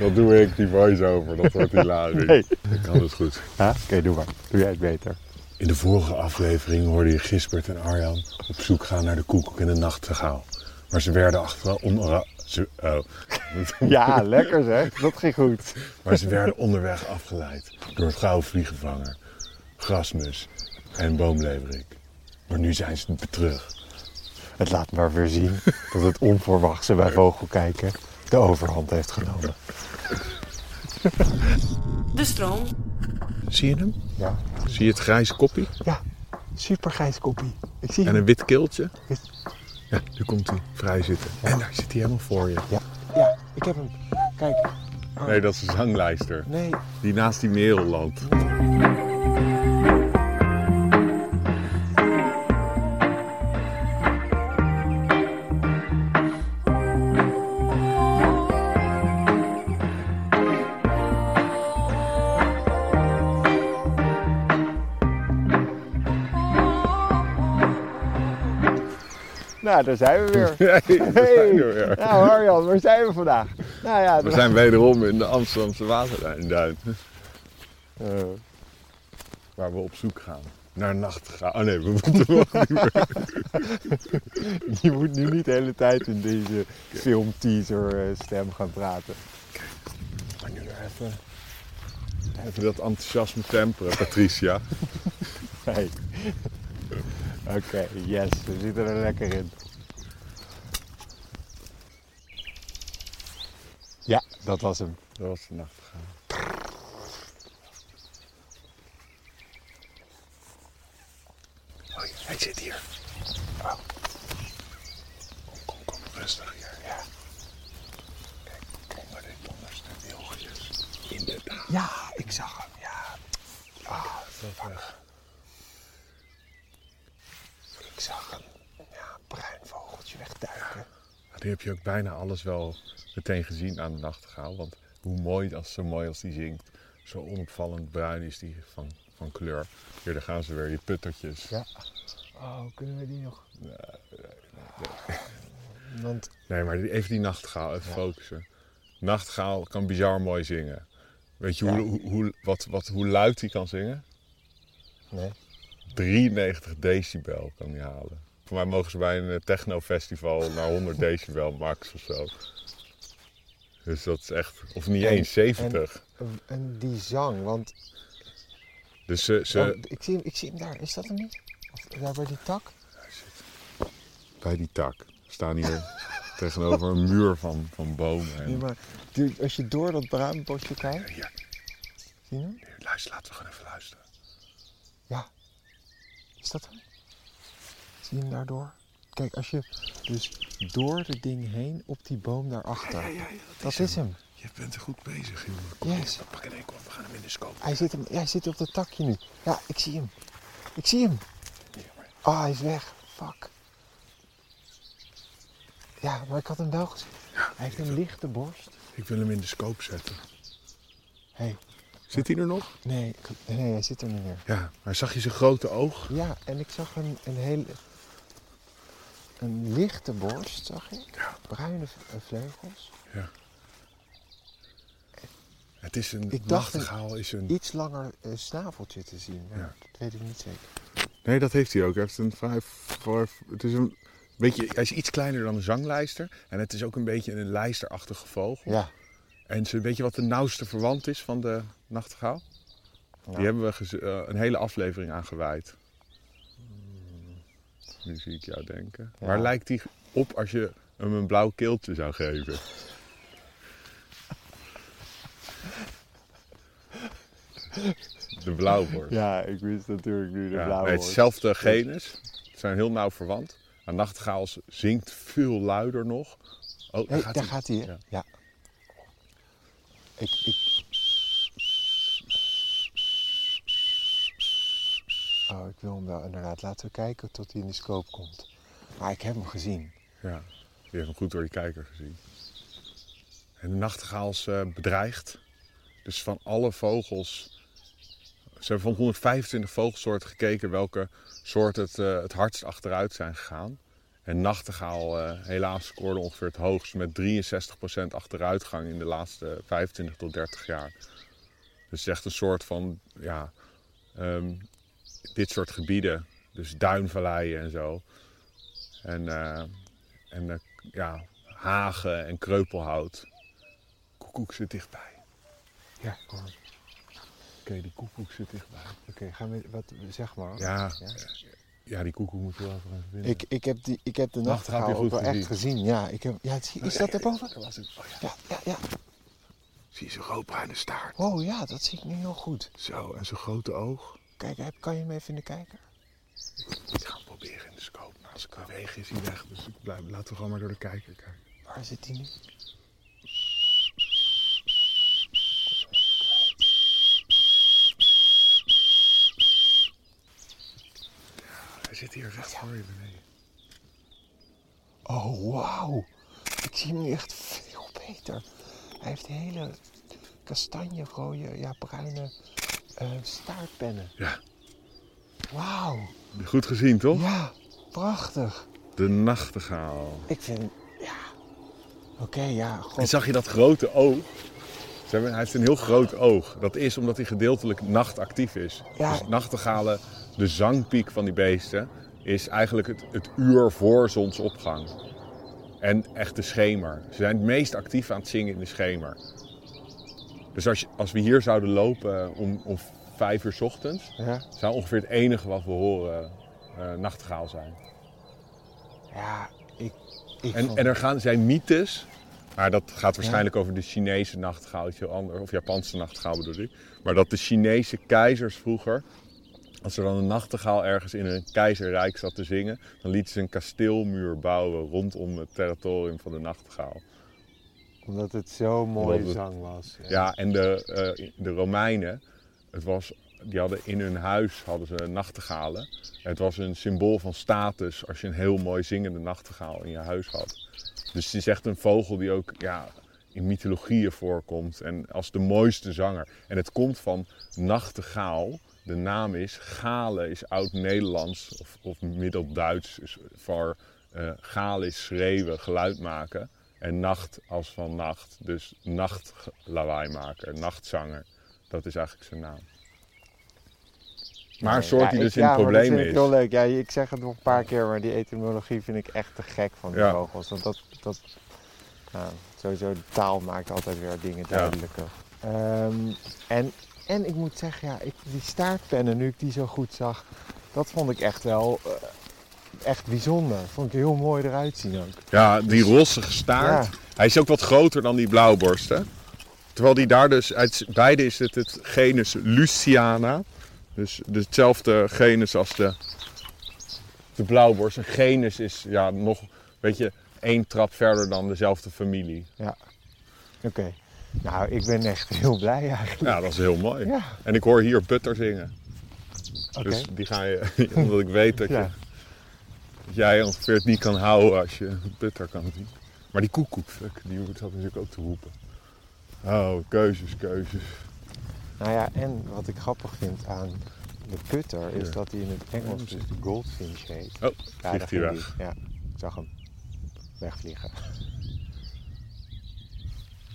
Dat doe ik, die voice-over. Dat wordt hilarisch. Nee. Ik kan het goed. Ja? Oké, doe maar. Doe jij het beter. In de vorige aflevering hoorde je Gisbert en Arjan op zoek gaan naar de koekoek in de nachtegaal. Maar ze werden achteraf. Ze, oh. Ja, lekker zeg. Dat ging goed. Maar ze werden onderweg afgeleid door het gouden vliegenvanger, grasmus en boomleverik. Maar nu zijn ze terug. Het laat maar weer zien dat het onverwachte bij vogelkijken de overhand heeft genomen. De stroom. Zie je hem? Ja, Zie je het grijze koppie ja super grijs koppie. Ik zie en een wit keeltje? Wit. Ja, nu komt hij vrij zitten. En daar zit hij helemaal voor je. Ja, ja, ik heb hem. Kijk. Nee, dat is een zanglijster. Nee, Die naast die merel loopt. Nou daar zijn we weer. Hey, daar zijn we weer. Nou Arjan, waar zijn we vandaag? Nou ja, We zijn wederom in de Amsterdamse Waterduin. Eh, Waar we op zoek gaan. Naar nachtegaal. Oh nee, we moeten nog niet meer. je moet nu niet de hele tijd in deze filmteaser eh, stem gaan praten. Maar nu even, even dat enthousiasme temperen, Patricia. Nee. Oké, yes, we zitten er lekker in. Ja, dat was hem. Dat was de nachtegaal. Oh, ja, hij zit hier. Oh. Kom, kom, kom, rustig hier. Ja. Kijk, onder dit onderste wilgjes. Inderdaad. Ja, ik zag hem, ja. Ah, Fuck. Ik zag hem. Ja, bruin vogeltje wegduiken. Nu heb je ook bijna alles wel meteen gezien aan de nachtegaal. Want hoe mooi, als, zo mooi als die zingt. Zo onopvallend bruin is die van, van kleur. Hier, daar gaan ze weer, die puttertjes. Ja. Oh, kunnen we die nog? Want, Nee, maar die- even die nachtegaal, even focussen. Nachtegaal kan bizar mooi zingen. Weet je Ja. hoe, hoe, wat, wat, hoe luid hij kan zingen? nee. 93 decibel kan hij halen. Voor mij mogen ze bij een eh, technofestival naar 100 decibel max of zo. Dus dat is echt, of niet En- eens, 70. En, en die zang, want Dus ze, ze, oh, ik, zie hem, ik zie hem daar. Is dat hem niet? Of daar bij die tak? bij die tak staan hier tegenover een muur van, van bomen. En... Nee, maar die- als je door dat braambosje kijkt, Ja, zie je hem? luister, laten we gewoon even luisteren. Ja. Is dat hem? Zie je hem daardoor? Kijk, als je dus door het ding heen op die boom daarachter. dat is hem. Je bent er goed bezig, jongen. Kom Yes. pak een enkel, we gaan hem in de scope. Hij zit, hem, ja, hij zit op dat takje nu. Ja, ik zie hem. Ik zie hem. Ah, hij is weg. Fuck. Ja, maar ik had hem wel gezien. hij heeft een lichte borst. Ik wil hem in de scope zetten. Hé, Zit hij er nog? nee, nee, hij zit er niet meer. Ja, maar zag je zijn grote oog? Ja, en ik zag een, een hele... Een lichte borst, zag ik. Ja. Bruine eh, vleugels. Ja. Het is een Ik dacht een- is een... Iets langer eh, snaveltje te zien, maar Ja. dat weet ik niet zeker. Nee, dat heeft hij ook. Hij heeft een vijf, vijf- het is een beetje, hij is iets kleiner dan een zanglijster. En het is ook een beetje een lijsterachtige vogel. Ja. En ze, weet je wat de nauwste verwant is van de nachtegaal? Nou. Die hebben we eh, een hele aflevering aan gewijd. Nu zie ik jou denken. Ja. Waar lijkt die op als je hem een blauw keeltje zou geven? De blauwborst. Ja, ik wist natuurlijk nu de Ja, blauwe nee, het borst. is hetzelfde genus. Ze zijn heel nauw verwant. Maar nachtegaal zingt veel luider nog. Oh, Hé, gaat daar hij. gaat hij. Ja. Ik, ik... Oh, ik wil hem wel inderdaad. Laten we kijken tot hij in de scope komt. Maar ik heb hem gezien. Ja, die heeft hem goed door die kijker gezien. En de nachtegaal is eh, bedreigd. Dus van alle vogels... Ze hebben van 125 vogelsoorten gekeken welke soorten het, eh, het hardst achteruit zijn gegaan. En nachtegaal eh, helaas scoorde ongeveer het hoogst met 63% achteruitgang in de laatste 25 tot 30 jaar. Dus echt een soort van, ja, ehm, dit soort gebieden, dus duinvalleien en zo. En, eh, en eh, ja, hagen en kreupelhout. Koekoek zit dichtbij. Ja, hoor. Oké, die koekoek zit dichtbij. Oké, gaan we, wat, zeg maar. Ja, Ja. Ja, die koekoek moet je wel even vinden. Ik, ik, heb die, ik heb de Nachtegaal ook wel echt gezien. Ja, ik heb, ja, is dat erboven? Was het. Oh ja. Ja, ja, ja. Zie je zijn roodbruine staart? Oh ja, dat zie ik nu heel goed. Zo, en zijn grote oog. Kijk, heb- kan je hem even in de kijker? Ik ga hem proberen in de scope. Maar als ik beweeg is hij weg. Dus ik blijf, laten we gewoon maar door de kijker kijken. Waar zit hij nu? Zit hier recht voor je beneden. Oh, wauw. Ik zie hem nu echt veel beter. Hij heeft hele kastanje, rode, ja, bruine eh, staartpennen. Ja, Wauw. goed gezien toch? Ja, prachtig. De nachtegaal. Ik vind, ja. Oké, ja, En god. zag je dat grote oog? Ze hebben, hij heeft een heel groot oog. Dat is omdat hij gedeeltelijk nachtactief is. Ja. Dus nachtegalen, de zangpiek van die beesten, is eigenlijk het, het uur voor zonsopgang. En echt de schemer. Ze zijn het meest actief aan het zingen in de schemer. Dus als, je- als we hier zouden lopen om, om vijf uur 's ochtends, Ja, zou ongeveer het enige wat we horen eh nachtegaal zijn. ja ik, ik En, vond- en er gaan, zijn mythes, maar dat gaat waarschijnlijk over de Chinese nachtegaal, iets heel anders, of Japanse nachtegaal bedoel ik. Maar dat de Chinese keizers vroeger, als er dan een nachtegaal ergens in een keizerrijk zat te zingen, dan lieten ze een kasteelmuur bouwen rondom het territorium van de nachtegaal. Omdat het zo mooi Omdat het- zang was. Ja, en de, eh, de Romeinen, het was, die hadden in hun huis hadden ze nachtegalen. Het was een symbool van status als je een heel mooi zingende nachtegaal in je huis had. Dus het is echt een vogel die ook ja, in mythologieën voorkomt en als de mooiste zanger. En het komt van nachtegaal. De naam is gale, is oud-Nederlands of, of Middelduits is voor eh gale is schreeuwen, geluid maken. En nacht als van nacht. Dus nachtlawaaimaker, nachtzanger. Dat is eigenlijk zijn naam. Maar een soort Ja, die ik- dus in ja, maar dat vind ik is. heel leuk. Ja, ik zeg het nog een paar keer, maar die etymologie vind ik echt te gek van die Ja. vogels. Want dat, dat nou, sowieso de taal maakt altijd weer dingen duidelijker. Ehm, en, en ik moet zeggen, ja, ik, die staartpennen, nu ik die zo goed zag, dat vond ik echt wel eh, echt bijzonder. Vond ik heel mooi eruit zien ook. Ja, die rossige staart. Ja. Hij is ook wat groter dan die blauwborsten. Terwijl die daar dus, uit beide is het het genus Luciana. Dus hetzelfde genus als de, de blauwborst. Een genus is ja, nog, weet je, één trap verder dan dezelfde familie. Oké. Nou, ik ben echt heel blij eigenlijk. Ja, dat is heel mooi. Ja, En ik hoor hier Butter zingen. oké. Dus die ga je, omdat ik weet dat, je, Ja. dat jij ongeveer het niet kan houden als je Butter kan zien. Maar die koekoek, fuck, die zat natuurlijk ook te roepen. Oh, keuzes, keuzes. Nou ja, en wat ik grappig vind aan de putter is Ja. dat hij in het Engels dus de goldfinch heet. Oh, Ja, vliegt hij weg. Ja, ik zag hem wegvliegen.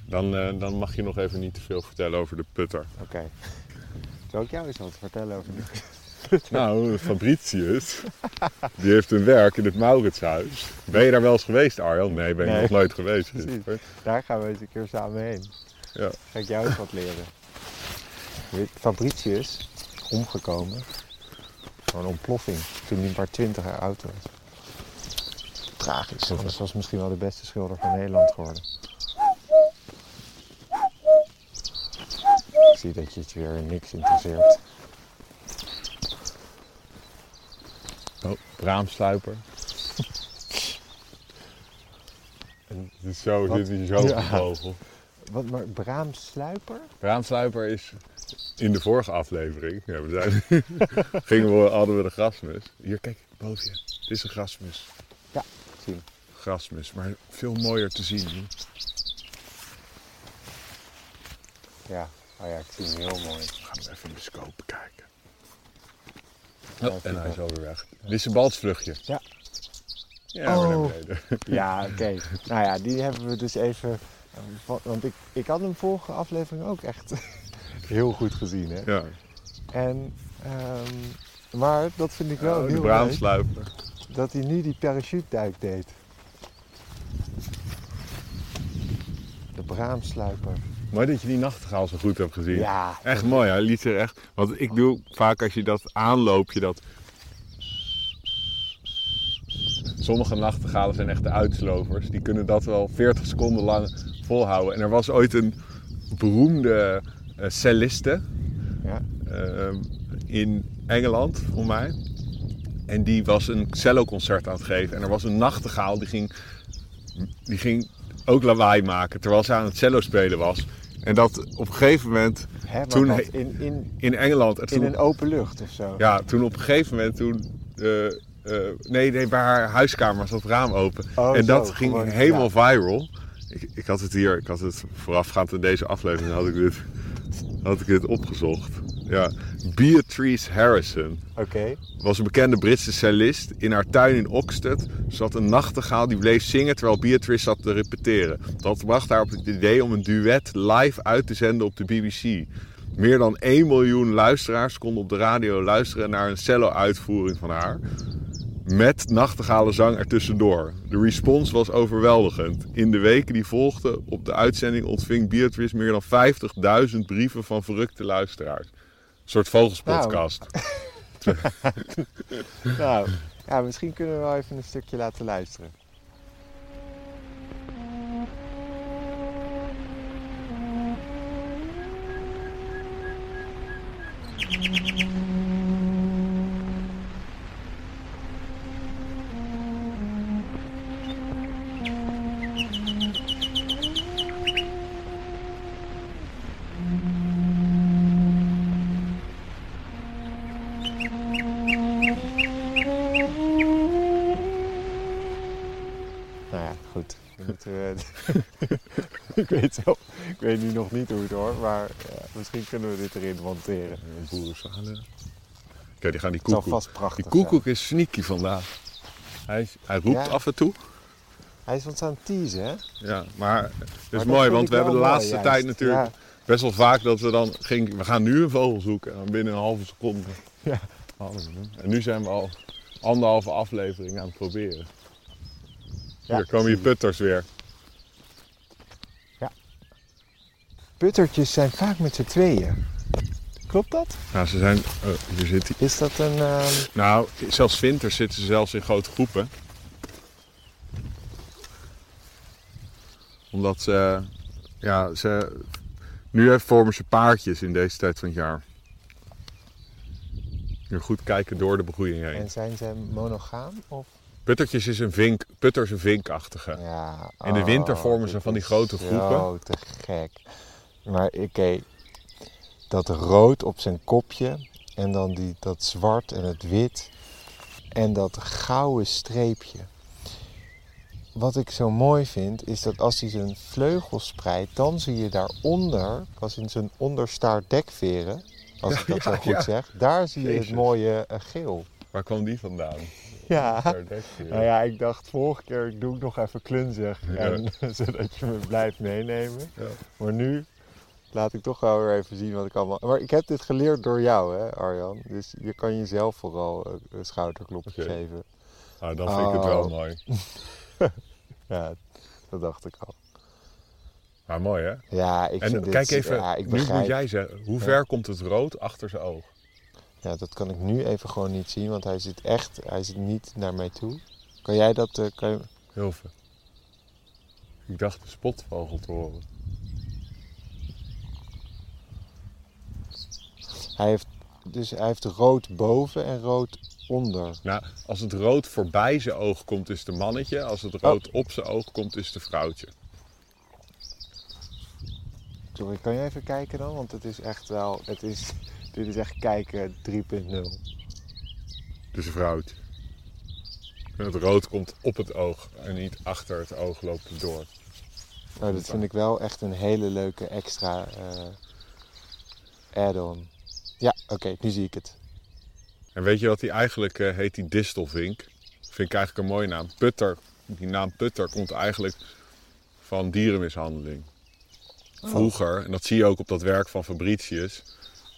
Dan, eh, dan mag je nog even niet te veel vertellen over de putter. Oké. Zal ik jou eens wat vertellen over de Nou, Fabricius, die heeft een werk in het Mauritshuis. Ben je daar wel eens geweest, Arjan? Nee, ben je Nee. nog nooit geweest. Precies. Daar gaan we eens een keer samen heen. Ja. Ga ik jou eens wat leren. Fabricius, omgekomen. Door een ontploffing toen hij maar 20 jaar oud was. Tragisch. Anders was misschien wel de beste schilder van Nederland geworden. Ik zie dat je het weer niks interesseert. Oh, braamsluiper. En zo, Wat? zit hij zo Ja. gevogel. wat, maar braamsluiper? Braamsluiper is in de vorige aflevering. Ja, we zijn, gingen we, hadden we de grasmus. Hier, kijk, boven je. Dit is een grasmus. Zie hem. Grasmus, maar veel mooier te zien. Ja, oh ja, ik zie hem heel mooi. Gaan we even in de scope kijken. Ja, Oh, en hij is alweer weg. Dit is een balsvluchtje. Ja. Ja, naar Oh. beneden. Ja, oké. nou ja, die hebben we dus even... wa- Want ik, ik had hem vorige aflevering ook echt heel goed gezien, hè. Ja, En, ehm, maar dat vind ik wel oh, de heel leuk, braamsluiper. dat hij nu die parachuteduik deed. De braamsluiper. Mooi dat je die nachtegaal zo goed hebt gezien. Ja, Echt mooi, hij liet zich echt... Want ik doe vaak als je dat aanloopt, je dat... Sommige nachtegalen zijn echt de uitslovers. Die kunnen dat wel 40 seconden lang volhouden. En er was ooit een beroemde eh, celliste ja. eh, in Engeland, voor mij. En die was een celloconcert aan het geven. En er was een nachtegaal die ging, die ging ook lawaai maken terwijl ze aan het cello spelen was. En dat op een gegeven moment Hè, Toen in, in, in Engeland. en in toen- een open lucht of zo. ja, toen op een gegeven moment toen. eh, eh, nee, nee, bij haar huiskamer zat het raam open. Oh, en zo, dat ging gewoon, helemaal viral. Ik, ik had het hier, ik had het voorafgaand aan deze aflevering had ik dit, had ik dit opgezocht. Ja, Beatrice Harrison Oké. was een bekende Britse cellist. In haar tuin in Oxted zat een nachtegaal die bleef zingen terwijl Beatrice zat te repeteren. Dat bracht haar op het idee om een duet live uit te zenden op de BBC. Meer dan 1 miljoen luisteraars konden op de radio luisteren naar een cello-uitvoering van haar. Met nachtegaalenzang ertussendoor. De respons was overweldigend. In de weken die volgden op de uitzending ontving Beatrice meer dan 50.000 brieven van verrukte luisteraars. Soort vogelspodcast. Nou, ja, misschien kunnen we wel even een stukje laten luisteren. Nou ik, weet zelf, ik weet nu nog niet hoe het hoort, maar ja, misschien kunnen we dit erin monteren. Kijk, die gaan die koekoek. vast prachtig Die koekoek is sneaky vandaag. Hij, hij roept Ja. af en toe. Hij is wat aan het teasen, hè? Ja, maar het is dat mooi, want we hebben de wel mooi, laatste tijd natuurlijk Ja. best wel vaak dat we dan gingen. We gaan nu een vogel zoeken en binnen een halve seconde. Ja. En nu zijn we al anderhalve aflevering aan het proberen. Ja, Hier komen je. putters weer. Puttertjes zijn vaak met z'n tweeën. Klopt dat? Nou, ze zijn. oh, hier zit hij. Is dat een... ehm, Nou, zelfs winters zitten ze zelfs in grote groepen. Omdat ze, ja, ze, nu vormen ze paardjes in deze tijd van het jaar. Moet goed kijken door de begroeiing heen. En zijn ze monogaam? Of? Puttertjes is een vink, putter is een vinkachtige. Ja, In de winter oh, vormen ze van die grote groepen. Zo te gek. Maar oké, dat rood op zijn kopje en dan die, dat zwart en het wit en dat gouden streepje. Wat ik zo mooi vind is dat als hij zijn vleugels spreidt, dan zie je daaronder, als in zijn onderstaart dekveren, als ik dat Ja, zo goed ja. zeg, daar zie je het mooie eh, geel. Waar kwam die vandaan? Ja. Nou ja, ik dacht vorige keer ik doe ik nog even klunzig. Ja. En, zodat je me blijft meenemen. Ja. Maar nu laat ik toch wel weer even zien wat ik allemaal... Maar ik heb dit geleerd door jou, hè Arjan. Dus je kan jezelf vooral een- schouderklopje geven. Nou, dan vind ik het wel Oh. mooi. Ja, dat dacht ik al. Maar mooi hè? Ja, ik En vind dit... kijk even, ja, ik nu moet jij zeggen, hoe ver komt het rood achter zijn oog? Ja, dat kan ik nu even gewoon niet zien, want hij zit echt... Hij zit niet naar mij toe. Kan jij dat... eh, kan je... Heel veel. Ik dacht de spotvogel te horen. Hij heeft, dus hij heeft rood boven en rood onder. Nou, als het rood voorbij zijn oog komt, is het een mannetje. Als het rood op zijn oog komt, is het een vrouwtje. Sorry, kan je even kijken dan? Want het is echt wel, het is, dit is echt kijken 3.0. Dus een vrouwtje. En het rood komt op het oog en niet achter het oog loopt het door. Nou, dat vind ik wel echt een hele leuke extra eh, add-on. Ja, oké, nu zie ik het. En weet je wat die eigenlijk eh, heet? Die distelvink. vind ik eigenlijk een mooie naam. Putter, die naam Putter komt eigenlijk van dierenmishandeling. Oh. Vroeger, en dat zie je ook op dat werk van Fabricius,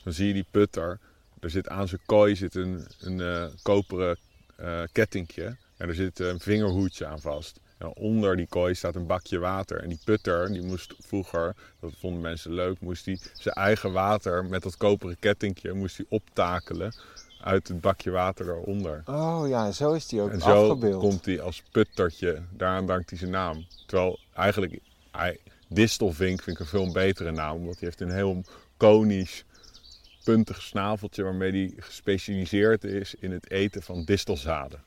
dan zie je die putter. Er zit aan zijn kooi zit een, een eh, koperen eh kettingje en er zit een vingerhoedje aan vast. Onder die kooi staat een bakje water. En die putter, die moest vroeger, dat vonden mensen leuk, moest hij zijn eigen water met dat koperen kettingje moest hij optakelen uit het bakje water daaronder. Oh ja, zo is die ook En zo afgebeeld. komt hij als puttertje, daaraan dankt hij zijn naam. Terwijl eigenlijk, hij, distelvink vind ik een veel betere naam, omdat hij heeft een heel konisch, puntig snaveltje waarmee hij gespecialiseerd is in het eten van distelzaden.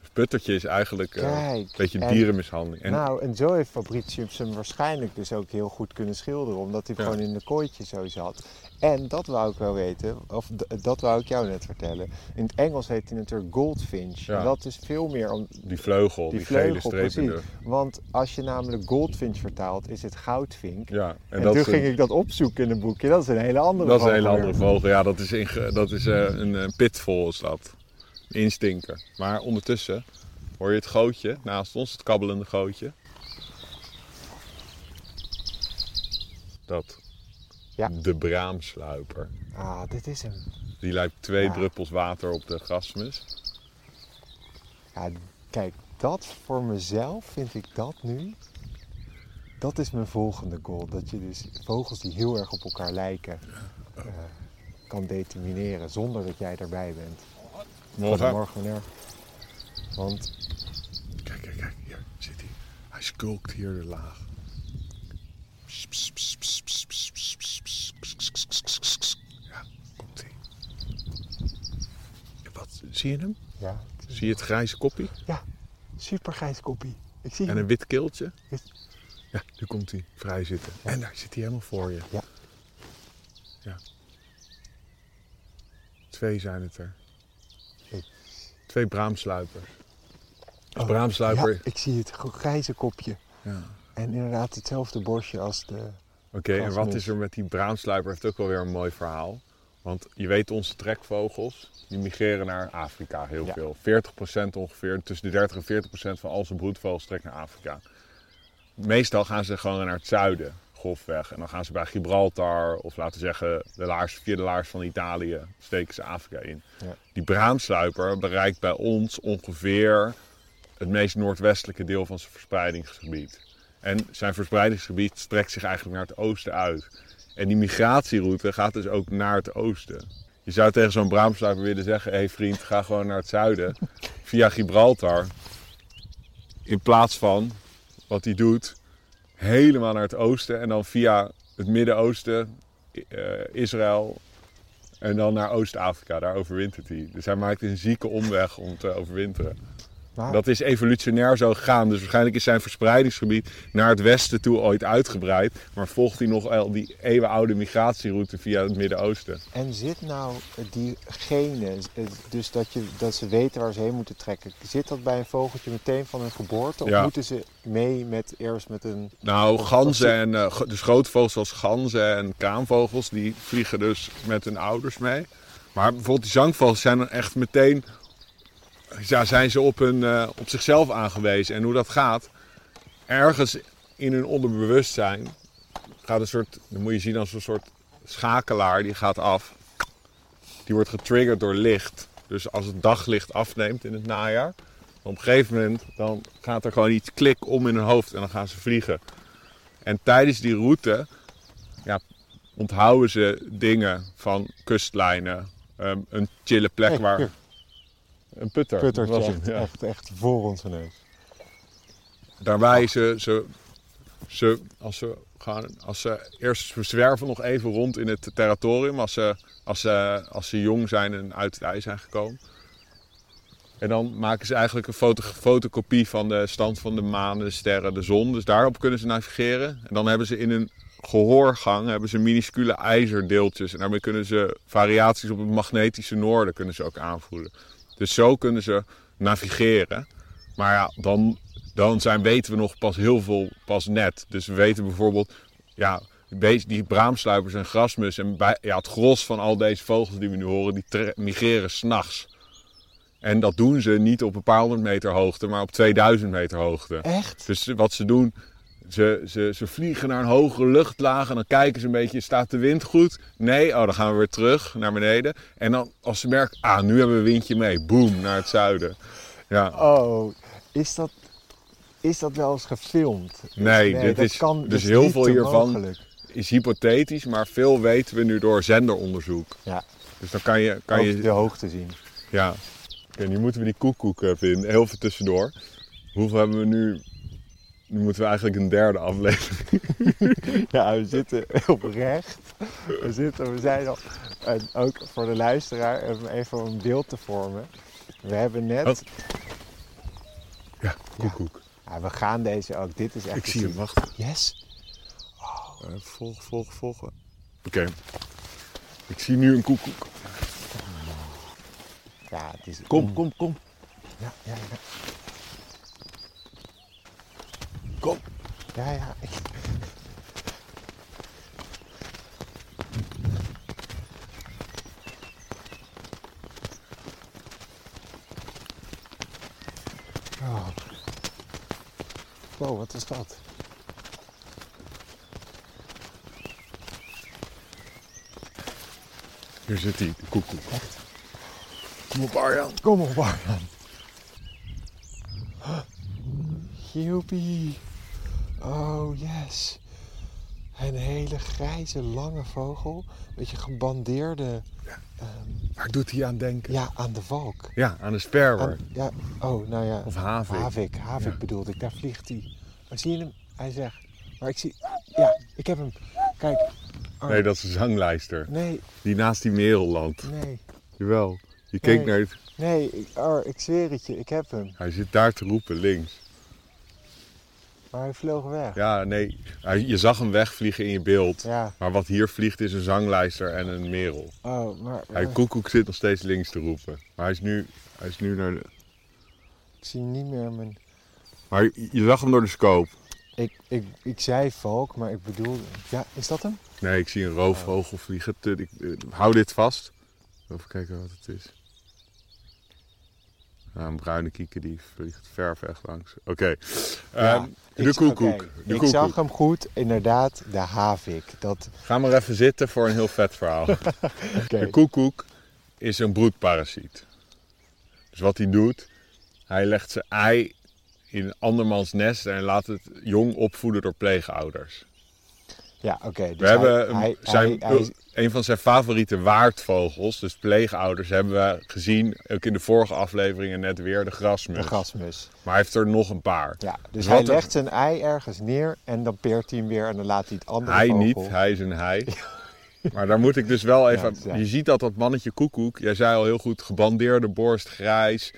Dus puttertje is eigenlijk eh, Kijk, een beetje en- dierenmishandeling. En, Nou, en zo heeft Fabricius hem waarschijnlijk dus ook heel goed kunnen schilderen, omdat hij Ja. gewoon in de kooitje zo zat. En dat wou ik wel weten, of dat wou ik jou net vertellen. In het Engels heet hij natuurlijk goldfinch. Ja. En dat is veel meer om die vleugel, die, die gele vleugel, streep in. Want als je namelijk goldfinch vertaalt, is het goudvink. Ja, En, dat toen een- ging ik dat opzoeken in een boekje. Dat is een hele andere Dat is een hele vogel andere vogel. Ja, dat is, inge- dat is eh, een, een pitvol is dat. Instinker. Maar ondertussen hoor je het gootje naast ons, het kabbelende gootje. Dat. Ja. De braamsluiper. Ah, dit is hem. Die lijkt twee Ja. druppels water op de grasmus. Ja, kijk, dat voor mezelf vind ik dat nu. Dat is mijn volgende goal. Dat je dus vogels die heel erg op elkaar lijken eh, kan determineren zonder dat jij erbij bent. Morgen. Goedemorgen. Want... Kijk, kijk, kijk. Hier zit hij. Hij skulkt hier de laag. Ja, komt hij. Wat, zie je hem? Ja. Zie je het grijze koppie? Ja, supergrijze koppie. Ik zie en een wit keeltje. Ja, nu komt hij vrij zitten. En daar zit hij helemaal voor je. Ja. ja. Twee zijn het er. Twee braamsluipers. Oh, braamsluiper. Ja, ik zie het grijze kopje. Ja. En inderdaad hetzelfde borstje als de... Oké, en wat is er met die braamsluiper? Heeft ook wel weer een mooi verhaal. Want je weet, onze trekvogels, die migreren naar Afrika heel Ja. veel. 40% ongeveer, tussen de 30 en 40% van al zijn broedvogels trekken naar Afrika. Meestal gaan ze gewoon naar het zuiden, golfweg. En dan gaan ze bij Gibraltar, of laten we zeggen, de laars, via de laars van Italië, steken ze Afrika in. Ja. Die braamsluiper bereikt bij ons ongeveer het meest noordwestelijke deel van zijn verspreidingsgebied. En zijn verspreidingsgebied strekt zich eigenlijk naar het oosten uit. En die migratieroute gaat dus ook naar het oosten. Je zou tegen zo'n braamsluiper willen zeggen: hé hey vriend, ga gewoon naar het zuiden via Gibraltar. In plaats van wat hij doet, helemaal naar het oosten en dan via het Midden-Oosten, eh, Israël en dan naar Oost-Afrika. Daar overwintert hij. Dus hij maakt een zieke omweg om te overwinteren. Dat is evolutionair zo gegaan. Dus waarschijnlijk is zijn verspreidingsgebied naar het westen toe ooit uitgebreid. Maar volgt hij nog wel die eeuwenoude migratieroute via het Midden-Oosten. En zit nou die genen, dus dat, je, dat ze weten waar ze heen moeten trekken, zit dat bij een vogeltje meteen van hun geboorte? Of Ja. moeten ze mee met eerst met een... Nou, ganzen en eh, dus grote vogels zoals ganzen en kraanvogels, die vliegen dus met hun ouders mee. Maar bijvoorbeeld die zangvogels zijn dan echt meteen, ja, zijn ze op, hun, eh, op zichzelf aangewezen. En hoe dat gaat, ergens in hun onderbewustzijn gaat een soort, dat moet je zien als een soort schakelaar, die gaat af. Die wordt getriggerd door licht. Dus als het daglicht afneemt in het najaar, op een gegeven moment dan gaat er gewoon iets klik om in hun hoofd en dan gaan ze vliegen. En tijdens die route ja, onthouden ze dingen van kustlijnen, ehm, een chille plek waar... Een putter. Puttertje, was het, echt, ja. echt, echt voor onze neus. Daarbij ze, ze, ze, als ze gaan, als ze eerst ze zwerven nog even rond in het territorium als ze, als ze, als ze jong zijn en uit het ijs zijn gekomen. En dan maken ze eigenlijk een foto, fotocopie van de stand van de maan, de sterren, de zon. Dus daarop kunnen ze navigeren. En dan hebben ze in een gehoorgang hebben ze minuscule ijzerdeeltjes. En daarmee kunnen ze variaties op het magnetische noorden kunnen ze ook aanvoelen. Dus zo kunnen ze navigeren. Maar ja, dan, dan zijn, weten we nog pas heel veel pas net. Dus we weten bijvoorbeeld, ja, die braamsluipers en grasmus en bij, ja, het gros van al deze vogels die we nu horen, die migreren s'nachts. En dat doen ze niet op een paar honderd meter hoogte, maar op 2000 meter hoogte. Echt? Dus wat ze doen, ze, ze, ze vliegen naar een hogere luchtlaag en dan kijken ze een beetje, staat de wind goed? Nee, oh, dan gaan we weer terug naar beneden. En dan als ze merken, ah, nu hebben we een windje mee, boom, naar het zuiden. Ja, Oh, is dat, is dat wel eens gefilmd? Nee, dit dat is- kan, dus is heel niet veel hiervan- mogelijk. is hypothetisch, maar veel weten we nu door zenderonderzoek. Ja, Dus dan kan je, kan ook je de hoogte zien. Ja. Oké, nu moeten we die koekoek eh, vinden. Heel veel tussendoor. Hoeveel hebben we nu? Nu moeten we eigenlijk een derde aflevering. Ja, we zitten oprecht. We, zitten, we zijn al. En ook voor de luisteraar, om even een beeld te vormen. We hebben net. Wat? Ja, koekoek. Ja, we gaan deze ook. Dit is echt. Ik zie hem, wacht. Yes. Uh, volg, volg, volgen. Oké. Ik zie nu een koekoek. Ja, het is. Kom, kom, kom. Ja, ja, ja. Kom. Ja, ja. Oh. Wow, wat is dat? Hier zit hij, de koekoek. Kom op Arjan. Kom op, Arjan. Joepie. Oh, yes. Een hele grijze, lange vogel. Beetje gebandeerde. ehm, Waar doet hij aan denken? ja, aan de valk. Ja, aan de sperwer. Aan- ja, oh, nou ja. Of havik. Havik, havik Ja. bedoelde ik. Daar vliegt hij. Maar zie je hem? Hij zegt. Maar ik zie. Ja, ik heb hem. Kijk. Ar- Nee, dat is een zanglijster. nee, Die naast die merel landt. nee. Jawel. Je keek Nee. naar het... Nee, ik, Ar, ik zweer het je. Ik heb hem. Hij zit daar te roepen, links. Maar hij vloog weg. Ja, nee. Je zag hem wegvliegen in je beeld. Ja. Maar wat hier vliegt is een zanglijster en een merel. Oh, maar. Hij koekoek zit nog steeds links te roepen. Maar hij is nu, hij is nu naar de... Ik zie niet meer mijn. Maar je je zag hem door de scope. Ik, ik, ik zei valk, maar ik bedoel. Ja, is dat hem? Nee, ik zie een roofvogel vliegen. Te- ik, eh, hou dit vast. Even kijken wat het is. Een bruine kiekendief vliegt ver weg langs. Oké. Ehm, de koekoek. De ik koekoek. zag hem goed, inderdaad, de havik. Dat, Ga maar even zitten voor een heel vet verhaal. De koekoek is een broedparasiet. Dus wat hij doet, hij legt zijn ei in een andermans nest en laat het jong opvoeden door pleegouders. Ja, oké. dus We hebben hij, hij, zijn, hij- hij- een van zijn favoriete waardvogels, dus pleegouders, hebben we gezien, ook in de vorige afleveringen net weer, de grasmus. de grasmus. Maar hij heeft er nog een paar. Ja, dus hij er- legt zijn ei ergens neer en dan peert hij hem weer en dan laat hij het andere Hij vogel... niet, hij is een hij. Maar daar moet ik dus wel even... Ja, ja. Je ziet dat dat mannetje koekoek, jij zei al heel goed, gebandeerde borst, grijs.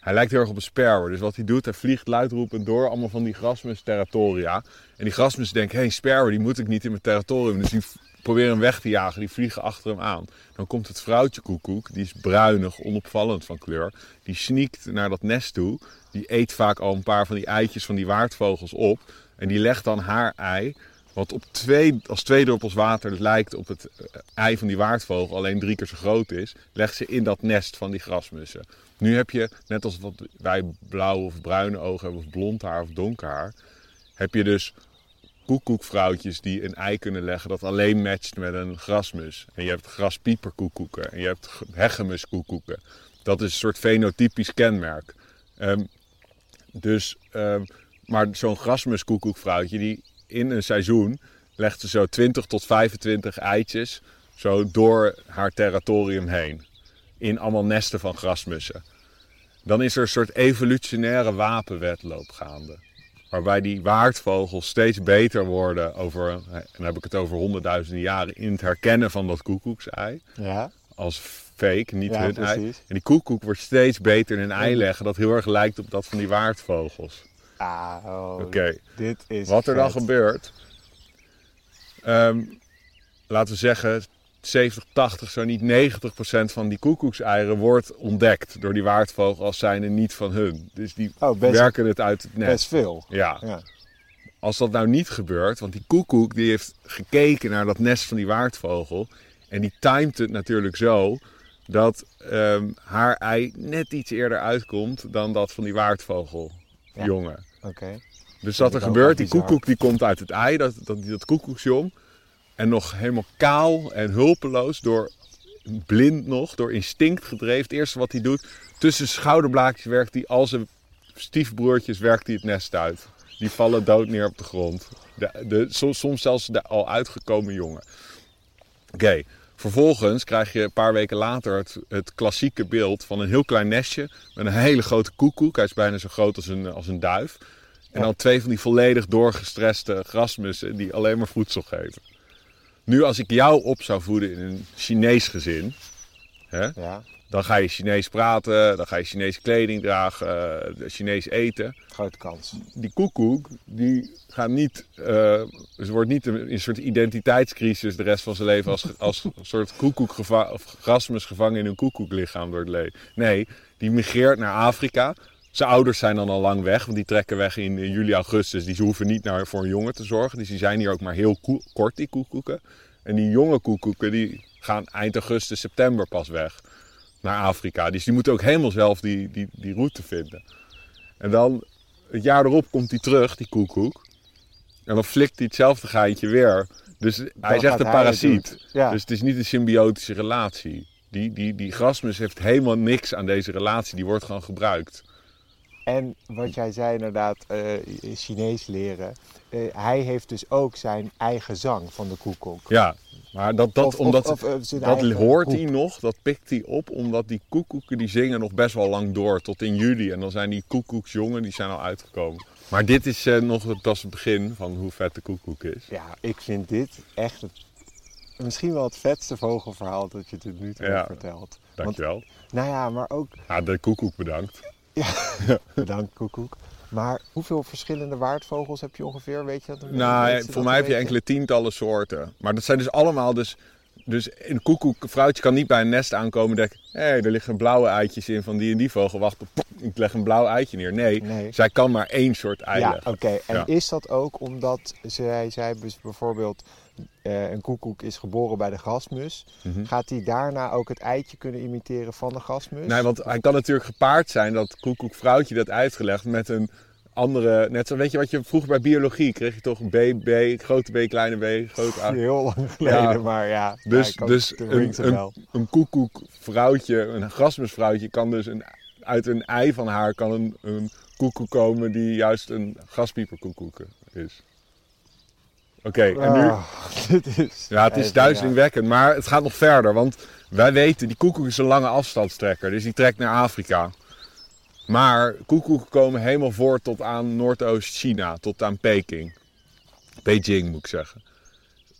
Hij lijkt heel erg op een sperwer. Dus wat hij doet, hij vliegt luidroepend door allemaal van die grasmus territoria. En die grasmus denken, hé, hey, sperwer, die moet ik niet in mijn territorium. Dus die proberen hem weg te jagen, die vliegen achter hem aan. Dan komt het vrouwtje koekoek, die is bruinig, onopvallend van kleur. Die sneakt naar dat nest toe. Die eet vaak al een paar van die eitjes van die waardvogels op. En die legt dan haar ei, wat op twee, als twee druppels water lijkt op het eh, ei van die waardvogel, alleen drie keer zo groot is, legt ze in dat nest van die grasmussen. Nu heb je, net als wat wij blauwe of bruine ogen hebben, of blond haar of donker haar, heb je dus koekoekvrouwtjes die een ei kunnen leggen dat alleen matcht met een grasmus. En je hebt graspieperkoekoeken en je hebt hegemuskoekoeken. Dat is een soort fenotypisch kenmerk. Ehm, dus, ehm, maar zo'n grasmuskoekoekvrouwtje die in een seizoen legt ze zo 20 tot 25 eitjes zo door haar territorium heen. In allemaal nesten van grasmussen. Dan is er een soort evolutionaire wapenwedloop gaande. Waarbij die waardvogels steeds beter worden over, en dan heb ik het over honderdduizenden jaren, in het herkennen van dat koekoeksei. Ja, Als fake, niet Ja, hun ei. precies. En die koekoek wordt steeds beter in een ei leggen dat heel erg lijkt op dat van die waardvogels. ah, oh, Oké. dit is Wat er dan gebeurt, ehm, laten we zeggen 70, 80, zo niet 90 procent van die koekoekseieren wordt ontdekt door die waardvogel als zijnde niet van hun. Dus die Oh, best- werken het uit het nest. Best veel. Ja. Ja. Als dat nou niet gebeurt, want die koekoek die heeft gekeken naar dat nest van die waardvogel en die timed het natuurlijk zo dat ehm, haar ei net iets eerder uitkomt dan dat van die waardvogeljongen. Oké. Dus wat er gebeurt, die koekoek die komt uit het ei, dat, dat, dat koekoeksjong. En nog helemaal kaal en hulpeloos, door blind nog, door instinct gedreven. Het eerste wat hij doet, tussen schouderblaadjes werkt hij, al zijn stiefbroertjes werkt hij het nest uit. Die vallen dood neer op de grond. De, de, soms, zelfs de al uitgekomen jongen. Oké, vervolgens krijg je een paar weken later het, het klassieke beeld van een heel klein nestje met een hele grote koekoek. Hij is bijna zo groot als een, als een duif. En dan twee van die volledig doorgestreste grasmussen die alleen maar voedsel geven. Nu als ik jou op zou voeden in een Chinees gezin, hè, Ja, dan ga je Chinees praten, dan ga je Chinese kleding dragen, eh, Chinees eten. grote kans. Die koekoek, die gaat niet, eh, ze wordt niet in een soort identiteitscrisis de rest van zijn leven als, als een soort koekoek of grasmus gevangen in een koekoeklichaam door het leven. Nee, die migreert naar Afrika. Zijn ouders zijn dan al lang weg, want die trekken weg in, juli, augustus. Die hoeven niet naar, voor een jongen te zorgen. Dus die zijn hier ook maar heel kort, die koekoeken. En die jonge koekoeken, die gaan eind augustus, september pas weg naar Afrika. Dus die moeten ook helemaal zelf die, die, die route vinden. En dan, het jaar erop komt hij terug, die koekoek. En dan flikt hij hetzelfde geintje weer. Dus hij is echt een parasiet. Ja. Dus het is niet een symbiotische relatie. Die, die, die grasmus heeft helemaal niks aan deze relatie. Die wordt gewoon gebruikt. En wat jij zei inderdaad, eh, Chinees leren. Eh, hij heeft dus ook zijn eigen zang van de koekoek. Ja, maar dat, dat, Of- omdat, of, eh, dat hoort hij nog, dat pikt hij op, omdat die koekoeken die zingen nog best wel lang door, tot in juli. En dan zijn die koekoeksjongen, die zijn al uitgekomen. Maar dit is nog het, dat is het begin van hoe vet de koekoek is. Ja, ik vind dit echt het, misschien wel het vetste vogelverhaal dat je tot nu toe Ja. hebt verteld. Want, Dankjewel. nou ja, maar ook, Ja, de koekoek bedankt. Bedankt koekoek. Maar hoeveel verschillende waardvogels heb je ongeveer? Weet je dat? Nou, ja, dat voor mij heb je enkele tientallen soorten. Maar dat zijn dus allemaal dus... Dus een koekoek, een vrouwtje kan niet bij een nest aankomen en denken... Hé, er liggen blauwe eitjes in van die en die vogel. Wacht, ik leg een blauw eitje neer. Nee, Nee. zij kan maar één soort ei Ja, leggen. oké. En Ja. is dat ook omdat zij, zij bijvoorbeeld eh, een koekoek is geboren bij de grasmus? Mhm. Gaat hij daarna ook het eitje kunnen imiteren van de grasmus? Nee, want hij kan natuurlijk gepaard zijn, dat koekoek vrouwtje dat uitgelegd met een andere... Net zo, weet je wat je vroeger bij biologie kreeg je toch B, B, grote B, kleine B, grote A. Heel lang geleden, Ja. maar ja. Dus, ja, dus een, een, een koekoekvrouwtje, een grasmusvrouwtje, kan dus een, uit een ei van haar kan een, een koekoek komen die juist een gaspieperkoekoek is. Oké, en nu... Ah, dit is Ja, het is duizelingwekkend, maar het gaat nog verder. Want wij weten, die koekoek is een lange afstandstrekker. Dus die trekt naar Afrika. Maar koekoeken komen helemaal voor tot aan Noordoost-China, tot aan Peking. Beijing moet ik zeggen.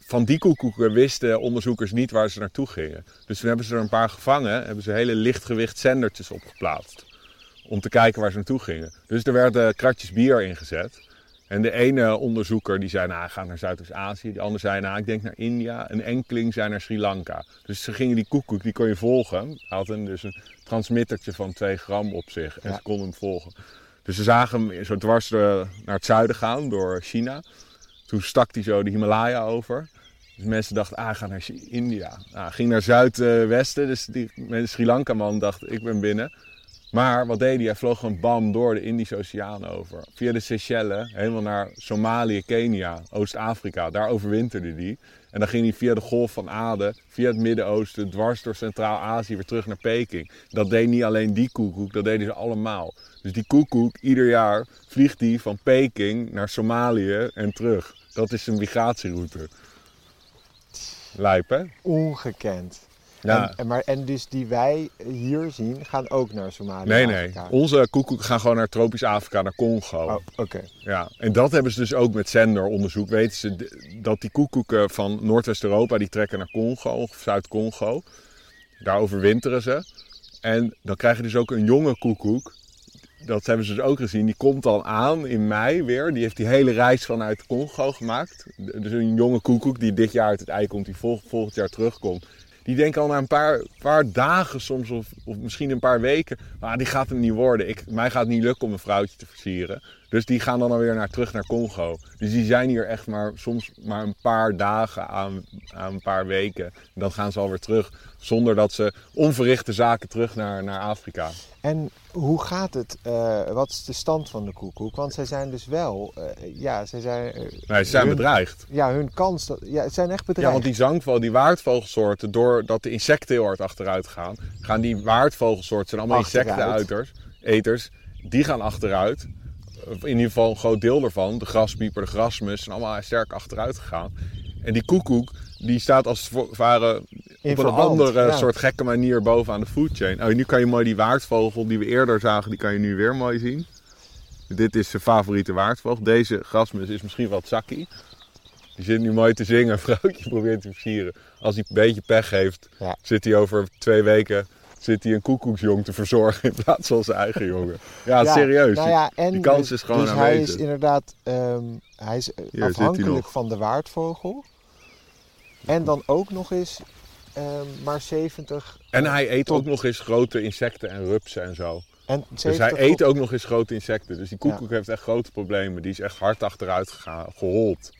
Van die koekoeken wisten onderzoekers niet waar ze naartoe gingen. Dus toen hebben ze er een paar gevangen, hebben ze hele lichtgewicht zendertjes opgeplaatst. Om te kijken waar ze naartoe gingen. Dus er werden kratjes bier ingezet. En de ene onderzoeker die zei, nou, ga naar Zuidoost-Azië. De andere zei, nou, ik denk naar India. Een enkeling zei naar Sri Lanka. Dus ze gingen die koekoek, die kon je volgen. Hij had een, dus een transmittertje van 2 gram op zich. En Ja. ze konden hem volgen. Dus ze zagen hem zo dwars eh, naar het zuiden gaan, door China. Toen stak hij zo de Himalaya over. Dus mensen dachten, ah, ga naar India. Nou, hij ging naar zuidwesten. Dus die de Sri Lanka man dacht, ik ben binnen. Maar wat deed hij? Hij vloog gewoon bam door de Indische Oceaan over. Via de Seychelles, helemaal naar Somalië, Kenia, Oost-Afrika. Daar overwinterde hij. En dan ging hij via de Golf van Aden, via het Midden-Oosten, dwars door Centraal-Azië weer terug naar Peking. Dat deed niet alleen die koekoek, dat deden ze allemaal. Dus die koekoek, ieder jaar vliegt hij van Peking naar Somalië en terug. Dat is zijn migratieroute. Lijp, hè? Ongekend. Ja. En, en, maar, en dus die wij hier zien, gaan ook naar Somalië. Nee, nee. Onze koekoeken gaan gewoon naar tropisch Afrika, naar Congo. Oh, oké. Ja, en dat hebben ze dus ook met zenderonderzoek. Weten ze dat die koekoeken van Noordwest-Europa, die trekken naar Congo of Zuid-Congo. Daar overwinteren ze. En dan krijg je dus ook een jonge koekoek. Dat hebben ze dus ook gezien. Die komt dan aan in mei weer. Die heeft die hele reis vanuit Congo gemaakt. Dus een jonge koekoek die dit jaar uit het ei komt, die vol- volgend jaar terugkomt. Die denken al na een paar, paar dagen soms, of, of misschien een paar weken, maar die gaat hem niet worden. Ik, mij gaat het niet lukken om een vrouwtje te versieren. Dus die gaan dan alweer naar, terug naar Congo. Dus die zijn hier echt maar soms maar een paar dagen aan, aan een paar weken. En dan gaan ze alweer terug. Zonder dat ze onverrichte zaken terug naar, naar Afrika. En hoe gaat het? eh, wat is de stand van de koekoek? Want zij zijn dus wel, eh, ja, zij zijn... eh, Nee, ze zijn hun- bedreigd. Ja, hun kans, dat, ja, het zijn echt Ja, bedreigd. want die zangvogel, die waardvogelsoorten, doordat de insecten heel hard achteruit gaan, gaan die waardvogelsoorten, zijn allemaal insecteneters, eters, die gaan achteruit. In ieder geval een groot deel daarvan, de graspieper, de grasmus, zijn allemaal sterk achteruit gegaan. En die koekoek, die staat als het ware In op een andere ja. soort gekke manier bovenaan de foodchain. Oh, nu kan je mooi die waardvogel die we eerder zagen, die kan je nu weer mooi zien. Dit is zijn favoriete waardvogel. Deze grasmus is misschien wel Tsaki. Die zit nu mooi te zingen, vrouwtje probeert te versieren. Als hij een beetje pech heeft, Ja. zit hij over twee weken zit hij een koekoeksjong te verzorgen in plaats van zijn eigen jongen. Ja, Ja, serieus. Nou ja, en die kans dus, is gewoon dus hij aanwezig. is inderdaad, ehm, hij is eh, hij afhankelijk van de waardvogel. En dan ook nog eens ehm, maar 70... En hij eet tot- ook nog eens grote insecten en rupsen en zo. En Dus 70 hij eet ook nog eens grote insecten. Dus die koekoek heeft echt grote problemen. Die is echt hard achteruit gegaan, gehold.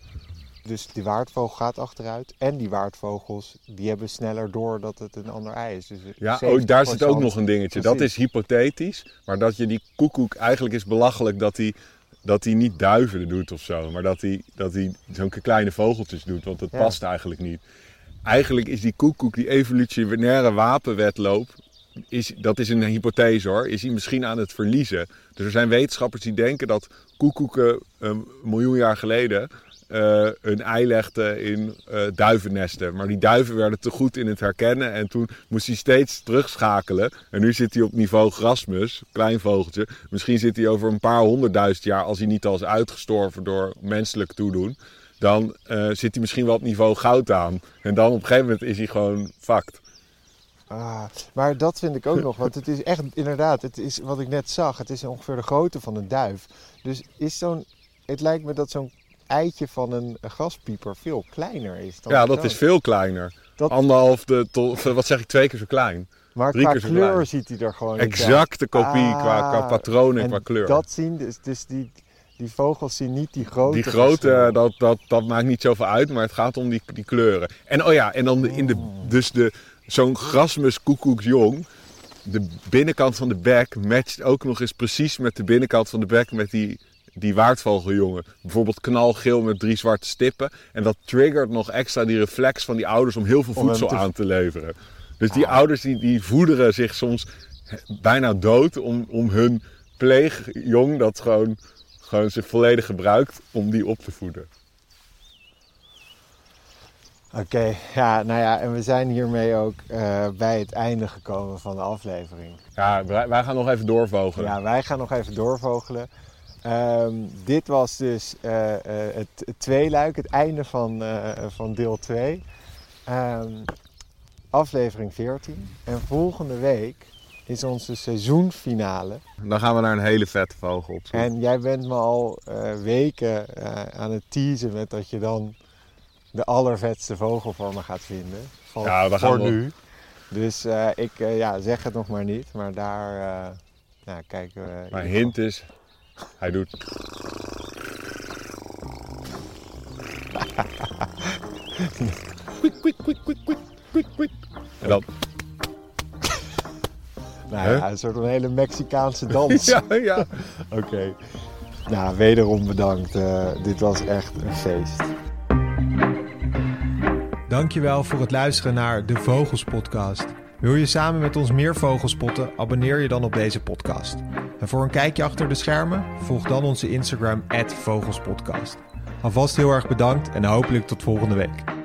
Dus die waardvogel gaat achteruit. En die waardvogels, die hebben sneller door dat het een ander ei is. Dus Ja, 70% oh, daar zit ook nog een dingetje. Dat is hypothetisch. Maar dat je die koekoek... Eigenlijk is belachelijk dat hij, dat hij niet duiven doet of zo. Maar dat hij, dat hij zo'n kleine vogeltjes doet. Want dat Ja. past eigenlijk niet. Eigenlijk is die koekoek, die evolutionaire wapenwetloop... Is, dat is een hypothese hoor. Is hij misschien aan het verliezen. Dus er zijn wetenschappers die denken dat koekoeken een miljoen jaar geleden eh een ei legden in eh, duivennesten. Maar die duiven werden te goed in het herkennen en toen moest hij steeds terugschakelen. En nu zit hij op niveau grasmus, klein vogeltje. Misschien zit hij over een paar honderdduizend jaar, als hij niet al is uitgestorven door menselijk toedoen, dan eh, zit hij misschien wel op niveau goud aan. En dan op een gegeven moment is hij gewoon fucked. Ah, maar dat vind ik ook nog, want het is echt inderdaad, het is wat ik net zag, het is ongeveer de grootte van een duif. Dus is zo'n, het lijkt me dat zo'n eitje van een graspieper veel kleiner is. Dan Ja, dat is veel kleiner. Dat- Anderhalf de, tot, wat zeg ik, twee keer zo klein. Maar drie qua keer zo kleur klein. ziet hij er gewoon. Exacte kopie qua, qua Ah, patroon en, En qua kleur. dat zien, dus, dus die, die vogels zien niet die grote Die grote, dat, dat, dat maakt niet zoveel uit, maar het gaat om die, die kleuren. En oh ja, en dan de- in de, dus de, zo'n grasmus koekoeksjong, de binnenkant van de bek matcht ook nog eens precies met de binnenkant van de bek met die, die waardvogeljongen. Bijvoorbeeld knalgeel met drie zwarte stippen. En dat triggert nog extra die reflex van die ouders om heel veel voedsel te- aan te leveren. Dus die ouders die, die voederen zich soms bijna dood om, om hun pleegjong dat gewoon, gewoon zich volledig gebruikt om die op te voeden. Oké, ja, nou ja, en we zijn hiermee ook eh, bij het einde gekomen van de aflevering. Ja, wij gaan nog even doorvogelen. Ja, wij gaan nog even doorvogelen. Ehm, dit was dus eh, eh, het, het tweeluik, het einde van, eh, van deel 2. Ehm, aflevering 14. En volgende week is onze seizoenfinale. Dan gaan we naar een hele vette vogel op zoek. En jij bent me al weken aan het teasen met dat je dan de allervetste vogel voor me gaat vinden. Van, Ja, we gaan voor nu. Dus ik ja, zeg het nog maar niet, maar daar ja, kijken we. ieder hint is, hij doet... Kwik, kwik, kwik, kwik, kwik, kwik, kwik. En dan... Nou ja, een soort van hele Mexicaanse dans. Ja, ja. Oké. Nou, wederom bedankt. Eh, dit was echt een feest. Dankjewel voor het luisteren naar de Vogels Podcast. Wil je samen met ons meer vogels spotten? Abonneer je dan op deze podcast. En voor een kijkje achter de schermen, volg dan onze Instagram @vogelspodcast. Alvast heel erg bedankt en hopelijk tot volgende week.